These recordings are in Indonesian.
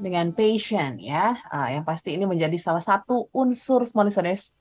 dengan passion ya, uh, yang pasti ini menjadi salah satu unsur small listeners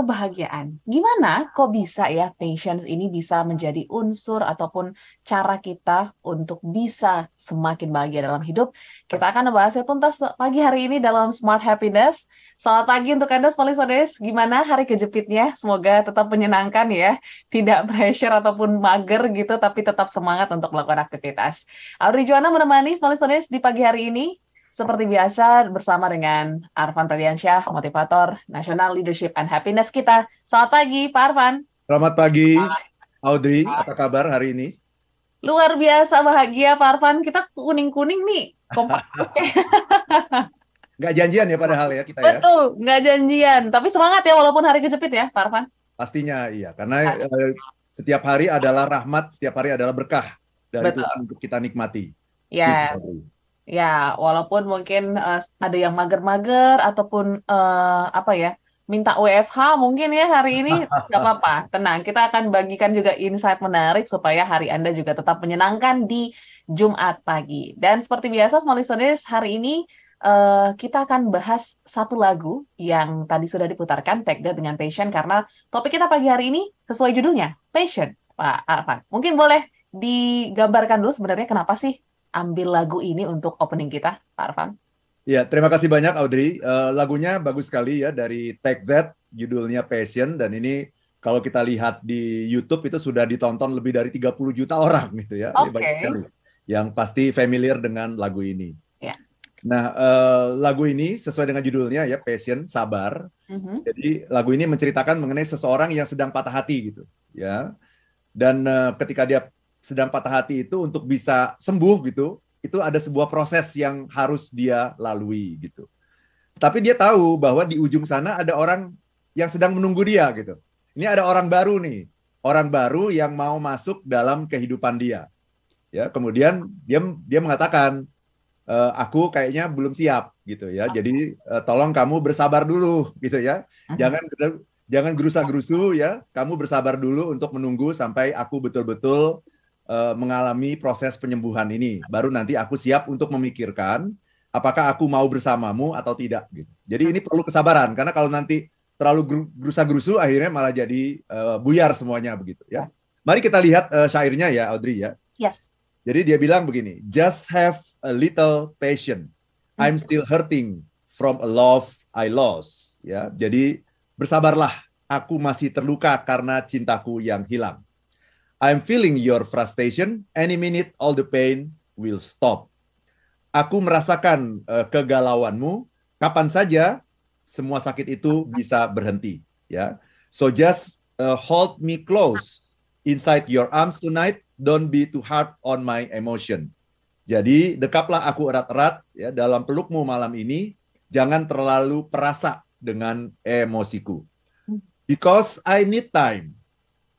kebahagiaan. Gimana kok bisa ya patience ini bisa menjadi unsur ataupun cara kita untuk bisa semakin bahagia dalam hidup? Kita akan membahasnya tuntas pagi hari ini dalam Smart Happiness. Selamat pagi untuk Anda small listeners. Gimana hari kejepitnya? Semoga tetap menyenangkan ya. Tidak pressure ataupun mager gitu, tapi tetap semangat untuk melakukan aktivitas. Audrey Juana menemani small listeners di pagi hari ini. Seperti biasa bersama dengan Arvan Pradiansyah, motivator National Leadership and Happiness kita. Selamat pagi, Pak Arvan. Selamat pagi, Audrey. Apa kabar hari ini? Luar biasa bahagia, Pak Arvan. Kita kuning-kuning nih. Kompak Nggak janjian ya padahal ya kita ya. Betul, nggak janjian. Tapi semangat ya walaupun hari kejepit ya, Pak Arvan. Pastinya iya, karena eh, setiap hari adalah rahmat, setiap hari adalah berkah dari Betul. Tuhan untuk kita nikmati. Yes. Gitu, Ya, walaupun mungkin uh, ada yang mager-mager ataupun uh, apa ya, minta WFH mungkin ya hari ini nggak apa-apa, tenang. Kita akan bagikan juga insight menarik supaya hari Anda juga tetap menyenangkan di Jumat pagi. Dan seperti biasa, small listeners, hari ini uh, kita akan bahas satu lagu yang tadi sudah diputarkan, Take That dengan Passion, karena topik kita pagi hari ini sesuai judulnya, Passion, Pak Arfan. Mungkin boleh digambarkan dulu sebenarnya kenapa sih ambil lagu ini untuk opening kita, Pak Arfan? Ya, terima kasih banyak Audrey. Uh, lagunya bagus sekali ya dari Take That, judulnya Passion dan ini kalau kita lihat di YouTube itu sudah ditonton lebih dari 30 juta orang gitu ya. Okay. Yang pasti familiar dengan lagu ini. Ya. Nah, uh, lagu ini sesuai dengan judulnya ya, Passion, sabar. Mm-hmm. Jadi lagu ini menceritakan mengenai seseorang yang sedang patah hati gitu, ya. Dan uh, ketika dia sedang patah hati itu untuk bisa sembuh gitu, itu ada sebuah proses yang harus dia lalui gitu. Tapi dia tahu bahwa di ujung sana ada orang yang sedang menunggu dia gitu. Ini ada orang baru nih, orang baru yang mau masuk dalam kehidupan dia. Ya, kemudian dia dia mengatakan e, aku kayaknya belum siap gitu ya. Jadi e, tolong kamu bersabar dulu gitu ya. Jangan jangan gerusa-gerusu ya. Kamu bersabar dulu untuk menunggu sampai aku betul-betul uh, mengalami proses penyembuhan ini. Baru nanti aku siap untuk memikirkan apakah aku mau bersamamu atau tidak. Gitu. Jadi ini perlu kesabaran karena kalau nanti terlalu gerusa-gerusu akhirnya malah jadi uh, buyar semuanya begitu ya. Mari kita lihat uh, syairnya ya Audrey ya. Yes. Jadi dia bilang begini, just have a little patience. I'm hmm. still hurting from a love I lost. Ya, jadi bersabarlah. Aku masih terluka karena cintaku yang hilang. I'm feeling your frustration. Any minute, all the pain will stop. Aku merasakan uh, kegalauanmu. Kapan saja semua sakit itu bisa berhenti. Ya, so just uh, hold me close inside your arms tonight. Don't be too hard on my emotion. Jadi dekaplah aku erat-erat ya dalam pelukmu malam ini. Jangan terlalu perasa dengan emosiku. Hmm. Because I need time.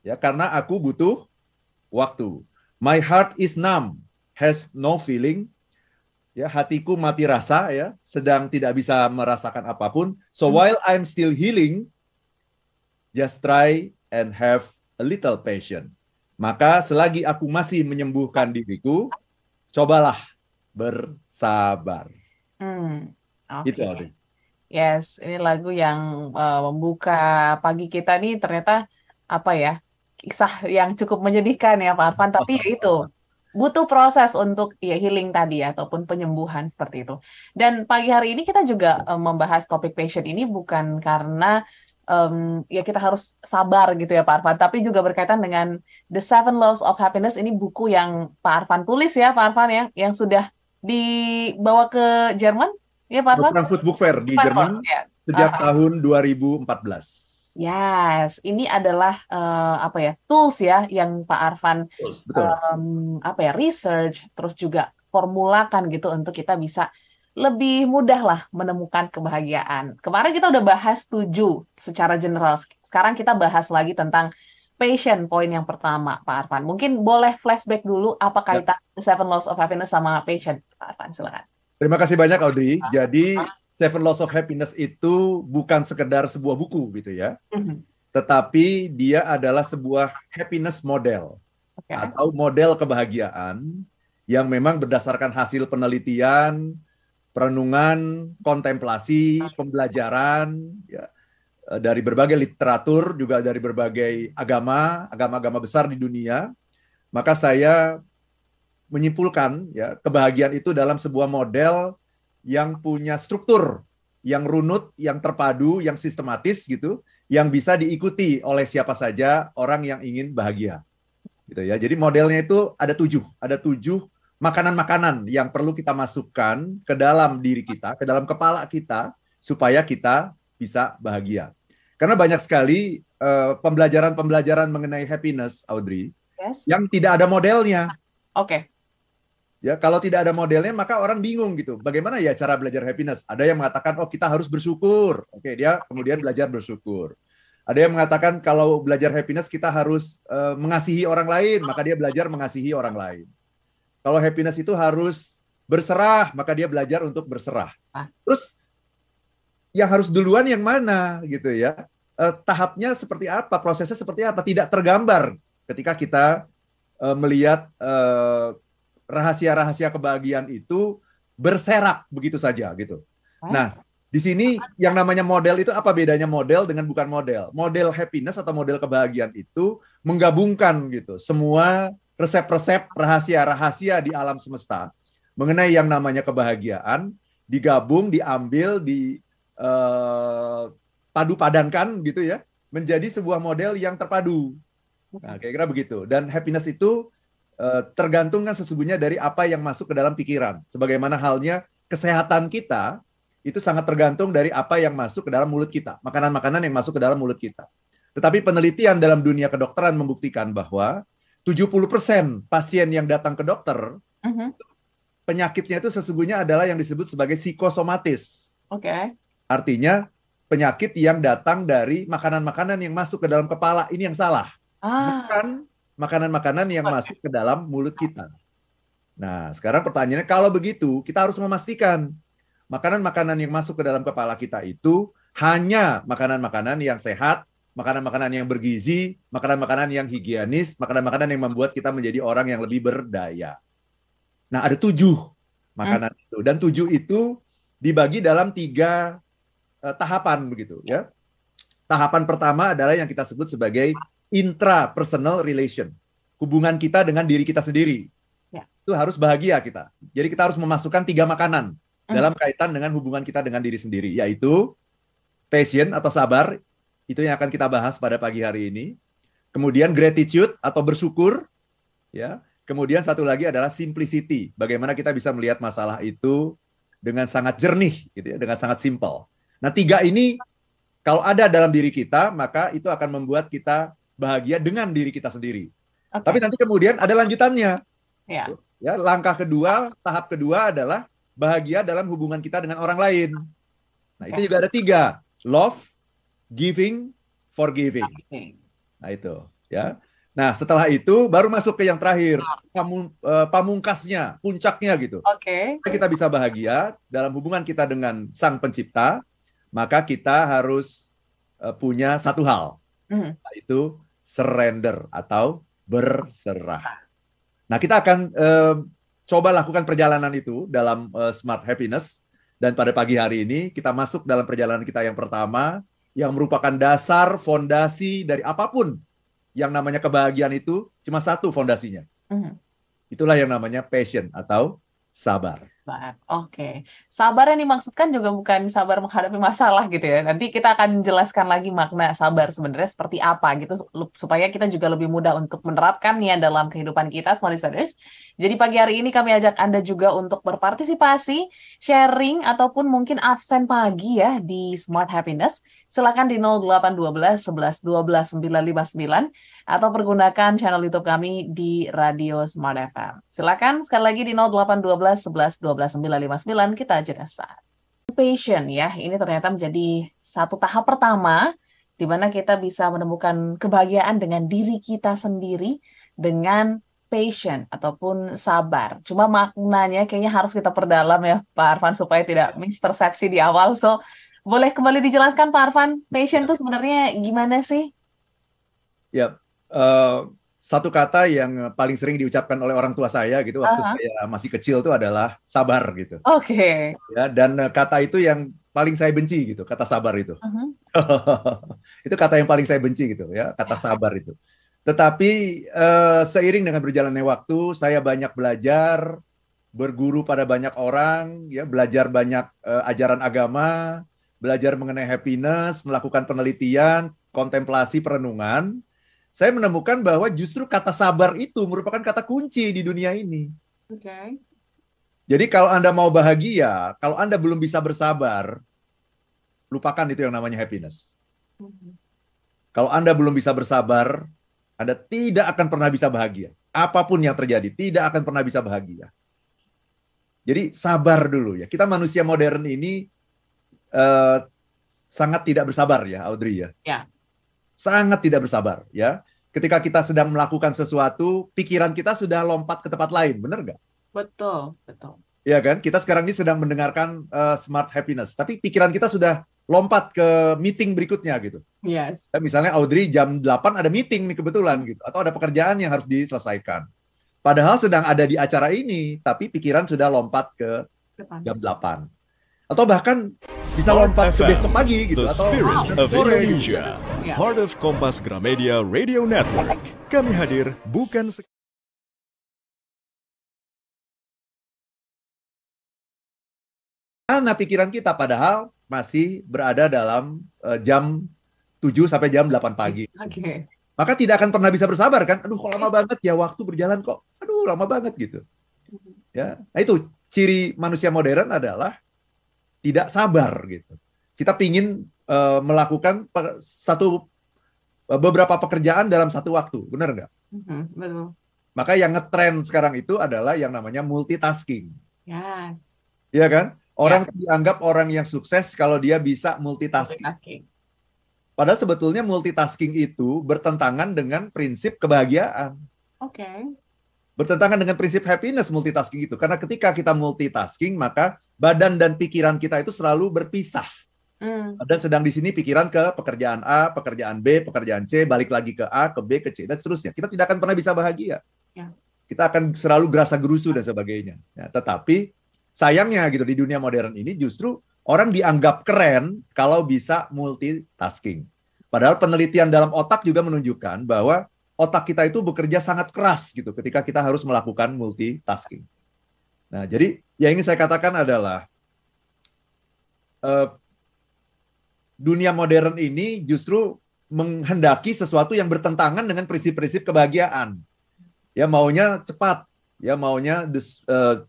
Ya, karena aku butuh waktu. My heart is numb, has no feeling. Ya, hatiku mati rasa ya, sedang tidak bisa merasakan apa pun. So hmm. while I'm still healing, just try and have a little patience. Maka selagi aku masih menyembuhkan diriku, cobalah bersabar. Hmm. Okay. Yes, ini lagu yang uh, membuka pagi kita nih ternyata apa ya? Kisah yang cukup menyedihkan ya Pak Arfan, tapi ya itu butuh proses untuk ya healing tadi ya, ataupun penyembuhan seperti itu. Dan pagi hari ini kita juga um, membahas topik passion ini bukan karena um, ya kita harus sabar gitu ya Pak Arfan, tapi juga berkaitan dengan The Seven Laws of Happiness ini buku yang Pak Arfan tulis ya Pak Arfan ya, yang sudah dibawa ke Jerman ya Pak Arfan? Frankfurt Book Fair di Jerman ya. sejak uh -huh. tahun 2014. Yes, ini adalah uh, apa ya tools ya yang Pak Arfan Um, apa ya research terus juga formulakan gitu untuk kita bisa lebih mudah lah menemukan kebahagiaan. Kemarin kita udah bahas tujuh secara general. Sekarang kita bahas lagi tentang passion poin yang pertama Pak Arfan. Mungkin boleh flashback dulu apa ya. kaitan ya. Seven Laws of Happiness sama passion Pak Arfan silakan. Terima kasih banyak Audrey. Jadi Seven Laws of Happiness itu bukan sekedar sebuah buku gitu ya, mm-hmm. tetapi dia adalah sebuah happiness model okay. atau model kebahagiaan yang memang berdasarkan hasil penelitian, perenungan, kontemplasi, pembelajaran ya eh, dari berbagai literatur juga dari berbagai agama, agama-agama besar di dunia, maka saya menyimpulkan ya kebahagiaan itu dalam sebuah model yang punya struktur yang runut, yang terpadu, yang sistematis gitu, yang bisa diikuti oleh siapa saja orang yang ingin bahagia. Gitu ya. Jadi modelnya itu ada tujuh, ada tujuh makanan-makanan yang perlu kita masukkan ke dalam diri kita, ke dalam kepala kita, supaya kita bisa bahagia. Karena banyak sekali pembelajaran pembelajaran-pembelajaran mengenai happiness, Audrey, yes. yang tidak ada modelnya. Oke. Okay. Ya, kalau tidak ada modelnya maka orang bingung gitu. Bagaimana ya cara belajar happiness? Ada yang mengatakan oh kita harus bersyukur. Oke, dia kemudian belajar bersyukur. Ada yang mengatakan kalau belajar happiness kita harus uh, mengasihi orang lain, maka dia belajar mengasihi orang lain. Kalau happiness itu harus berserah, maka dia belajar untuk berserah. Ah. Terus yang harus duluan yang mana gitu ya? Uh, tahapnya seperti apa? Prosesnya seperti apa? Tidak tergambar ketika kita uh, melihat uh, rahasia-rahasia kebahagiaan itu berserak begitu saja gitu. Nah, di sini yang namanya model itu apa bedanya model dengan bukan model? Model happiness atau model kebahagiaan itu menggabungkan gitu semua resep-resep rahasia-rahasia di alam semesta mengenai yang namanya kebahagiaan digabung, diambil, di uh, padu padankan gitu ya menjadi sebuah model yang terpadu. Nah, kira-kira begitu. Dan happiness itu Eh, tergantung kan sesungguhnya dari apa yang masuk ke dalam pikiran. Sebagaimana halnya kesehatan kita itu sangat tergantung dari apa yang masuk ke dalam mulut kita, makanan-makanan yang masuk ke dalam mulut kita. Tetapi penelitian dalam dunia kedokteran membuktikan bahwa 70% pasien yang datang ke dokter uh-huh. penyakitnya itu sesungguhnya adalah yang disebut sebagai psikosomatis. Oke. Okay. Artinya penyakit yang datang dari makanan-makanan yang masuk ke dalam kepala ini yang salah. Ah. Bukan makanan-makanan yang masuk ke dalam mulut kita. Nah, sekarang pertanyaannya kalau begitu, kita harus memastikan makanan-makanan yang masuk ke dalam kepala kita itu hanya makanan-makanan yang sehat, makanan-makanan yang bergizi, makanan-makanan yang higienis, makanan-makanan yang membuat kita menjadi orang yang lebih berdaya. Nah, ada tujuh makanan hmm. itu dan tujuh itu dibagi dalam tiga uh, tahapan begitu ya. Tahapan pertama adalah yang kita sebut sebagai intrapersonal relation. Hubungan kita dengan diri kita sendiri. Ya. Itu harus bahagia kita. Jadi kita harus memasukkan tiga makanan mm. dalam kaitan dengan hubungan kita dengan diri sendiri, yaitu passion atau sabar, itu yang akan kita bahas pada pagi hari ini. Kemudian gratitude atau bersyukur, ya. Kemudian satu lagi adalah simplicity, bagaimana kita bisa melihat masalah itu dengan sangat jernih, gitu ya, dengan sangat simpel. Nah tiga ini kalau ada dalam diri kita, maka itu akan membuat kita bahagia dengan diri kita sendiri. Okay. Tapi nanti kemudian ada lanjutannya. Ya. Ya, langkah kedua, tahap kedua adalah bahagia dalam hubungan kita dengan orang lain. Nah, okay. itu juga ada tiga. Love, giving, forgiving. Okay. Nah, itu, ya. Nah, setelah itu baru masuk ke yang terakhir, uh, pamungkasnya, puncaknya gitu. Oke. Okay. Kita bisa bahagia dalam hubungan kita dengan Sang Pencipta, maka kita harus uh, punya satu hal, mm. yaitu surrender atau berserah. Nah, kita akan uh, coba lakukan perjalanan itu dalam uh, Smart Happiness dan pada pagi hari ini kita masuk dalam perjalanan kita yang pertama yang merupakan dasar fondasi dari apa pun yang namanya kebahagiaan itu cuma satu fondasinya. Mm. Itulah yang namanya passion atau sabar. Oke, okay. sabar yang dimaksudkan juga bukan sabar menghadapi masalah gitu ya. Nanti kita akan jelaskan lagi makna sabar sebenarnya seperti apa gitu supaya kita juga lebih mudah untuk menerapkannya dalam kehidupan kita, small listeners. Jadi pagi hari ini kami ajak Anda juga untuk berpartisipasi, sharing ataupun mungkin absen pagi ya di Smart Happiness. Silakan di 0812 11 12 959 atau pergunakan channel YouTube kami di Radio Smart FM. Silakan sekali lagi di 0812 11 12 959 kita jeda saat. Patient ya, ini ternyata menjadi satu tahap pertama di mana kita bisa menemukan kebahagiaan dengan diri kita sendiri dengan patient ataupun sabar. Cuma maknanya kayaknya harus kita perdalam ya Pak Arfan supaya tidak mispersepsi di awal. So, boleh kembali dijelaskan Pak Arfan, patient itu sebenarnya gimana sih? Ya, uh, satu kata yang paling sering diucapkan oleh orang tua saya gitu waktu Uh-huh. saya masih kecil itu adalah sabar gitu. Oke. Ya, dan eh, kata itu yang paling saya benci gitu, kata sabar itu. Mhm. itu kata yang paling saya benci gitu ya, kata sabar itu. Tetapi eh, seiring dengan berjalannya waktu, saya banyak belajar, berguru pada banyak orang, ya belajar banyak eh, ajaran agama, belajar mengenai happiness, melakukan penelitian, kontemplasi, perenungan. Saya menemukan bahwa justru kata sabar itu merupakan kata kunci di dunia ini. Oke. Jadi kalau Anda mau bahagia, kalau Anda belum bisa bersabar, lupakan itu yang namanya happiness. Mhm. Kalau Anda belum bisa bersabar, Anda tidak akan pernah bisa bahagia. Apa pun yang terjadi, tidak akan pernah bisa bahagia. Jadi sabar dulu ya. Kita manusia modern ini eh, sangat tidak bersabar ya, Audrey ya. Ya. Sangat tidak bersabar ya. Ketika kita sedang melakukan sesuatu, pikiran kita sudah lompat ke tempat lain, benar nggak? Betul, betul. Ya kan? Kita sekarang ini sedang mendengarkan eh, smart happiness, tapi pikiran kita sudah lompat ke meeting berikutnya gitu. Yes. Ya, Misalnya Audrey jam 8 ada meeting nih kebetulan gitu atau ada pekerjaan yang harus diselesaikan. Padahal sedang ada di acara ini, tapi pikiran sudah lompat ke Depan. jam 8. Atau bahkan bisa lompat ke besok pagi gitu The atau Spirit of sore gitu. Indonesia. Ya. Part of Kompas Gramedia Radio Network. Kami hadir bukan Mana pikiran kita padahal masih berada dalam eh, jam 7 sampai jam 8 pagi. Oke. Maka tidak akan pernah bisa bersabar kan? Aduh, kok lama banget ya waktu berjalan kok. Aduh, lama banget gitu. Ya, nah itu ciri manusia modern adalah tidak sabar gitu. Kita pingin eh, melakukan satu eh, beberapa pekerjaan dalam satu waktu, benar nggak? Mhm, Betul. Maka yang ngetren sekarang itu adalah yang namanya multitasking, Yes. ya kan? Orang dianggap orang yang sukses kalau dia bisa multitasking. Multitasking. Padahal sebetulnya multitasking itu bertentangan dengan prinsip kebahagiaan. Oke. Bertentangan dengan prinsip happiness multitasking itu. Karena ketika kita multitasking, maka badan dan pikiran kita itu selalu berpisah. Hmm. Dan sedang di sini pikiran ke pekerjaan A, pekerjaan B, pekerjaan C, balik lagi ke A, ke B, ke C, dan seterusnya. Kita tidak akan pernah bisa bahagia. Ya. Kita akan selalu gerasa gerusu dan sebagainya. Ya, tetapi sayangnya gitu di dunia modern ini justru orang dianggap keren kalau bisa multitasking. Padahal penelitian dalam otak juga menunjukkan bahwa otak kita itu bekerja sangat keras gitu ketika kita harus melakukan multitasking. Nah, jadi yang ingin saya katakan adalah eh, dunia modern ini justru menghendaki sesuatu yang bertentangan dengan prinsip-prinsip kebahagiaan. Ya maunya cepat, ya maunya this, eh,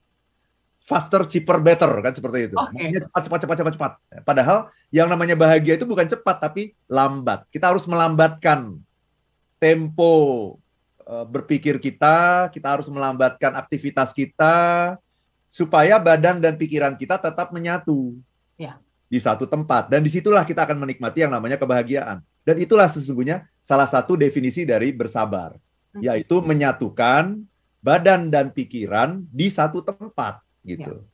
faster, cheaper, better kan seperti itu. Oke. Maunya cepat, cepat, cepat, cepat, cepat. Padahal yang namanya bahagia itu bukan cepat tapi lambat. Kita harus melambatkan tempo eh, berpikir kita, kita harus melambatkan aktivitas kita supaya badan dan pikiran kita tetap menyatu Ya. di satu tempat. Dan di situlah kita akan menikmati yang namanya kebahagiaan. Dan itulah sesungguhnya salah satu definisi dari bersabar Hmm. yaitu menyatukan badan dan pikiran di satu tempat gitu.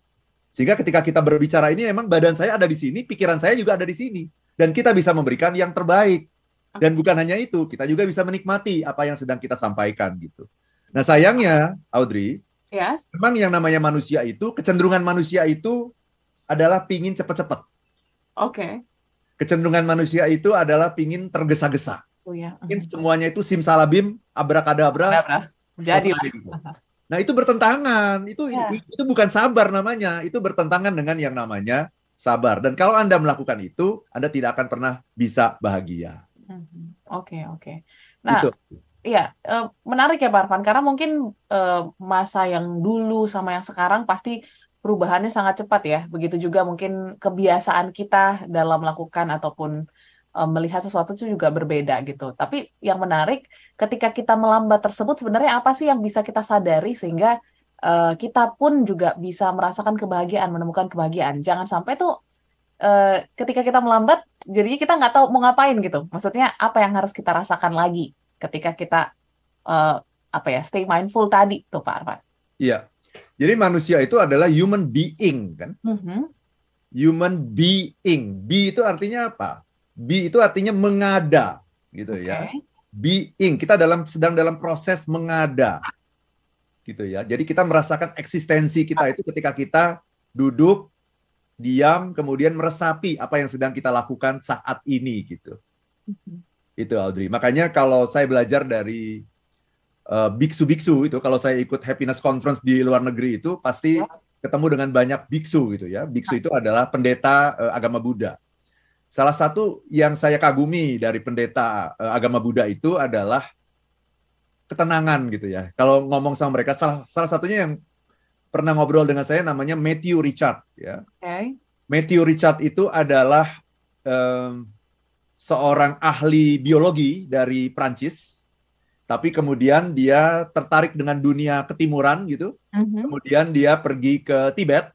Sehingga ketika kita berbicara ini memang badan saya ada di sini pikiran saya juga ada di sini. Dan kita bisa memberikan yang terbaik dan bukan hanya itu kita juga bisa menikmati apa yang sedang kita sampaikan gitu nah sayangnya Audrey Yes. memang yang namanya manusia itu kecenderungan manusia itu adalah pingin cepat-cepat Oke. kecenderungan manusia itu adalah pingin tergesa-gesa. Oh ya. Mungkin semuanya itu simsalabim, abrakadabra, Berapa? Jadi gitu. Nah itu bertentangan, itu Ya. itu bukan sabar namanya, itu bertentangan dengan yang namanya sabar. Dan kalau anda melakukan itu, anda tidak akan pernah bisa bahagia. Mhm. Oke, oke. Nah, Itu. Iya, eh, menarik ya Pak Arfan, karena mungkin eh, masa yang dulu sama yang sekarang pasti perubahannya sangat cepat ya. Begitu juga mungkin kebiasaan kita dalam melakukan ataupun eh, melihat sesuatu itu juga berbeda gitu. Tapi yang menarik, ketika kita melambat tersebut, sebenarnya apa sih yang bisa kita sadari sehingga eh, kita pun juga bisa merasakan kebahagiaan, menemukan kebahagiaan. Jangan sampai tuh eh, ketika kita melambat, jadinya kita nggak tahu mau ngapain gitu. Maksudnya apa yang harus kita rasakan lagi ketika kita eh, apa ya stay mindful tadi tuh Pak Arfan. Iya. Jadi manusia itu adalah human being kan? Mhm. Human being. Be itu artinya apa? Be itu artinya mengada gitu Oke. ya. being. Kita dalam sedang dalam proses mengada. Gitu ya. Jadi kita merasakan eksistensi kita itu ketika kita duduk diam kemudian meresapi apa yang sedang kita lakukan saat ini gitu. Mhm. Itu Audrey. Makanya kalau saya belajar dari uh, biksu-biksu itu kalau saya ikut happiness conference di luar negeri itu pasti Ya. ketemu dengan banyak biksu gitu ya. Biksu itu adalah pendeta uh, agama Buddha. Salah satu yang saya kagumi dari pendeta uh, agama Buddha itu adalah ketenangan gitu ya. Kalau ngomong sama mereka salah salah satunya yang pernah ngobrol dengan saya namanya Matthew Richard ya. Oke. Matthew Richard itu adalah em, seorang ahli biologi dari Prancis, tapi kemudian dia tertarik dengan dunia ketimuran gitu. Mhm. Kemudian dia pergi ke Tibet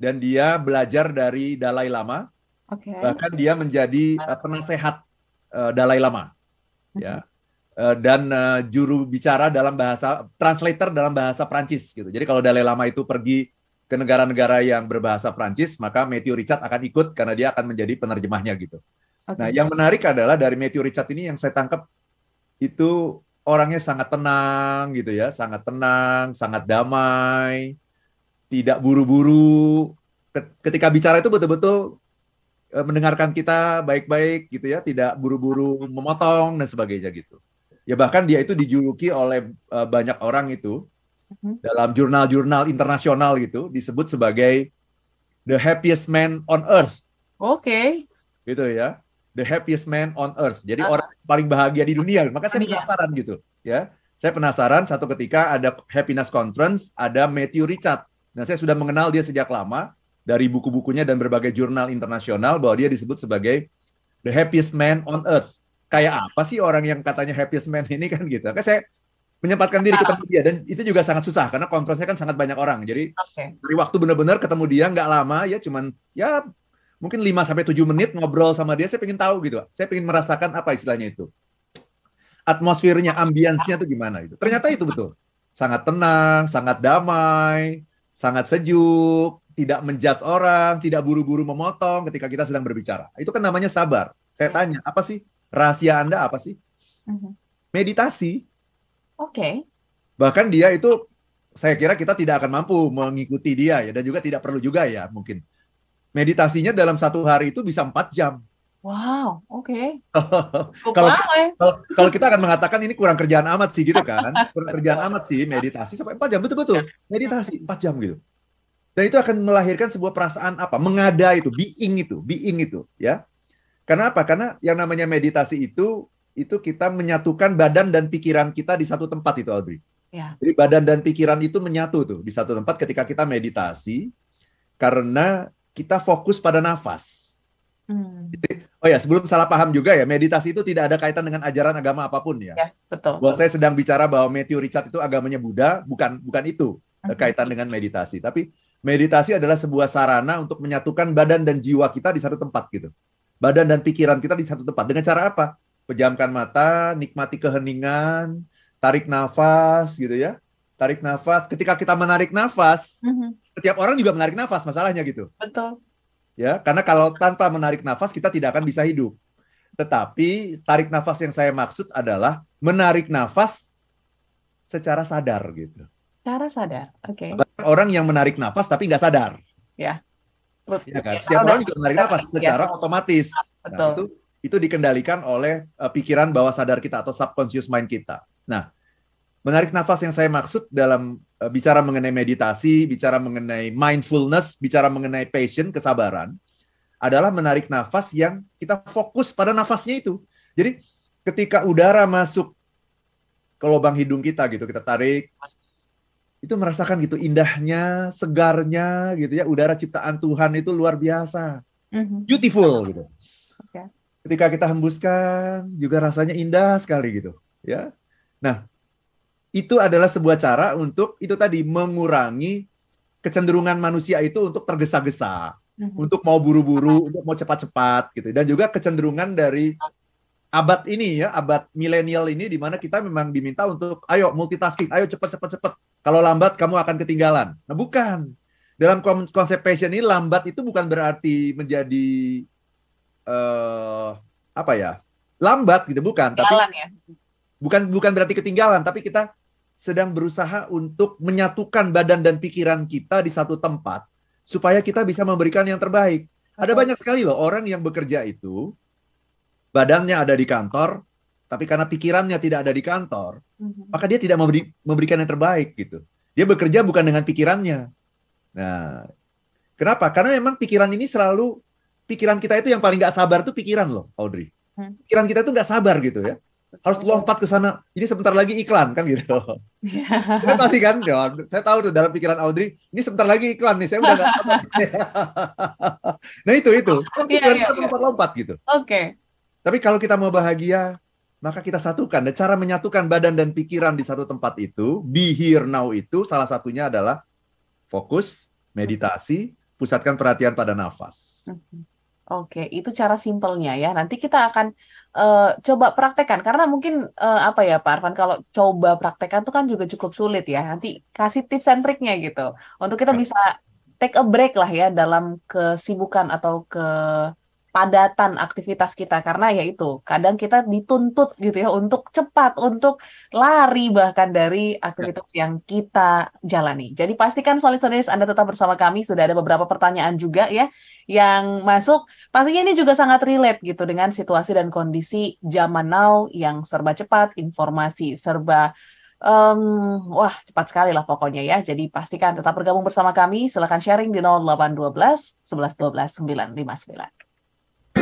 dan dia belajar dari Dalai Lama. Oke. Bahkan dia menjadi eh, penasehat eh, Dalai Lama, ya. Eh, dan eh, juru bicara dalam bahasa translator dalam bahasa Prancis gitu. Jadi kalau Dalai Lama itu pergi ke negara-negara yang berbahasa Prancis, maka Matthew Richard akan ikut karena dia akan menjadi penerjemahnya gitu. Oke. Nah, yang menarik adalah dari Matthew Richard ini yang saya tangkap itu orangnya sangat tenang gitu ya, sangat tenang, sangat damai, tidak buru-buru. Ket- Ketika bicara itu betul-betul eh, mendengarkan kita baik-baik gitu ya, tidak buru-buru memotong dan sebagainya gitu. Ya bahkan dia itu dijuluki oleh eh, banyak orang itu Mhm. dalam jurnal-jurnal internasional gitu disebut sebagai the happiest man on earth Oke. gitu ya the happiest man on earth jadi Ah. orang paling bahagia di dunia maka saya Iya. penasaran gitu ya saya penasaran satu ketika ada happiness conference ada Matthew Richard nah saya sudah mengenal dia sejak lama dari buku-bukunya dan berbagai jurnal internasional bahwa dia disebut sebagai the happiest man on earth kayak apa sih orang yang katanya happiest man ini kan gitu. Kan saya menyempatkan diri ketemu dia dan itu juga sangat susah karena konferensinya kan sangat banyak orang. Jadi Oke. dari waktu benar-benar ketemu dia nggak lama ya cuman ya mungkin 5 sampai 7 menit ngobrol sama dia saya pengen tahu gitu saya pengen merasakan apa istilahnya itu. Atmosfernya ambiensnya itu gimana itu ternyata itu betul. Sangat tenang sangat damai sangat sejuk tidak menjudge orang tidak buru-buru memotong ketika kita sedang berbicara. Itu kan namanya sabar. Saya tanya apa sih rahasia anda apa sih Mhm. meditasi Oke. bahkan dia itu saya kira kita tidak akan mampu mengikuti dia ya dan juga tidak perlu juga ya mungkin meditasinya dalam satu hari itu bisa empat jam Wow. Oke. Ya. kalau, kalau kita akan mengatakan ini kurang kerjaan amat sih gitu kan kurang kerjaan amat sih meditasi sampai empat jam betul betul meditasi empat jam gitu dan itu akan melahirkan sebuah perasaan apa mengada itu being itu being itu ya karena apa karena yang namanya meditasi itu itu kita menyatukan badan dan pikiran kita di satu tempat itu Audrey Ya. jadi badan dan pikiran itu menyatu tuh di satu tempat ketika kita meditasi karena kita fokus pada nafas Hmm. oh ya sebelum salah paham juga ya meditasi itu tidak ada kaitan dengan ajaran agama apa pun ya Yes, betul. Buat saya sedang bicara bahwa Matthew Richard itu agamanya Buddha, bukan bukan itu eh, kaitan dengan meditasi. Tapi meditasi adalah sebuah sarana untuk menyatukan badan dan jiwa kita di satu tempat gitu. Badan dan pikiran kita di satu tempat. Dengan cara apa? Pejamkan mata, nikmati keheningan, tarik nafas gitu ya. Tarik nafas. Ketika kita menarik nafas, Mhm. setiap orang juga menarik nafas, masalahnya gitu Betul. ya karena kalau tanpa menarik nafas kita tidak akan bisa hidup tetapi tarik nafas yang saya maksud adalah menarik nafas secara sadar gitu Cara sadar. Oke. Banyak orang yang menarik nafas tapi nggak sadar ya kan? Ya, setiap udah- orang juga menarik nafas Ya. secara otomatis. Nah, itu itu dikendalikan oleh eh, pikiran bawah sadar kita atau subconscious mind kita. Nah menarik nafas yang saya maksud dalam eh, bicara mengenai meditasi, bicara mengenai mindfulness, bicara mengenai passion, kesabaran, adalah menarik nafas yang kita fokus pada nafasnya itu. Jadi ketika udara masuk ke lubang hidung kita gitu, kita tarik, itu merasakan gitu indahnya, segarnya gitu ya, udara ciptaan Tuhan itu luar biasa, Mhm. beautiful gitu. Oke. Ketika kita hembuskan juga rasanya indah sekali gitu, ya. Nah, itu adalah sebuah cara untuk itu tadi mengurangi kecenderungan manusia itu untuk tergesa-gesa, Mhm. untuk mau buru-buru, untuk mau cepat-cepat gitu. Dan juga kecenderungan dari abad ini ya, abad milenial ini di mana kita memang diminta untuk ayo multitasking, ayo cepat-cepat cepat. Kalau lambat kamu akan ketinggalan. Nah, bukan. Dalam kon- konsep passion ini lambat itu bukan berarti menjadi eh apa ya? lambat gitu bukan, tapi Jalan ya. bukan bukan berarti ketinggalan, tapi kita sedang berusaha untuk menyatukan badan dan pikiran kita di satu tempat supaya kita bisa memberikan yang terbaik. Ada banyak sekali loh orang yang bekerja itu badannya ada di kantor, tapi karena pikirannya tidak ada di kantor, Mhm. maka dia tidak memberi, memberikan yang terbaik gitu. Dia bekerja bukan dengan pikirannya. Nah, kenapa? Karena memang pikiran ini selalu pikiran kita itu yang paling nggak sabar tuh pikiran loh, Audrey. Hmm. Pikiran kita itu nggak sabar gitu ya. Harus lompat ke sana. Ini sebentar lagi iklan kan gitu. Kan pasti kan, ya, saya tahu tuh dalam pikiran Audrey, ini sebentar lagi iklan nih, saya udah nggak sabar. nah itu itu, Kan Iya, pikiran iya, kita iya. lompat-lompat gitu. Oke. Tapi kalau kita mau bahagia, maka kita satukan. Dan cara menyatukan badan dan pikiran di satu tempat itu, be here now itu salah satunya adalah fokus, meditasi, pusatkan perhatian pada nafas. Mhm. Oke, itu cara simpelnya ya. Nanti kita akan eh, coba praktekkan karena mungkin eh, apa ya Pak Arfan kalau coba praktekkan tuh kan juga cukup sulit ya. Nanti kasih tips and triknya gitu untuk kita bisa take a break lah ya dalam kesibukan atau kepadatan aktivitas kita karena ya itu kadang kita dituntut gitu ya untuk cepat, untuk lari bahkan dari aktivitas yang kita jalani. Jadi pastikan solid listeners Anda tetap bersama kami. Sudah ada beberapa pertanyaan juga ya yang masuk. Pastinya ini juga sangat relate gitu dengan situasi dan kondisi zaman now yang serba cepat, informasi serba em, wah cepat sekali lah pokoknya ya. Jadi pastikan tetap bergabung bersama kami. Silahkan sharing di 0812 11 12 959.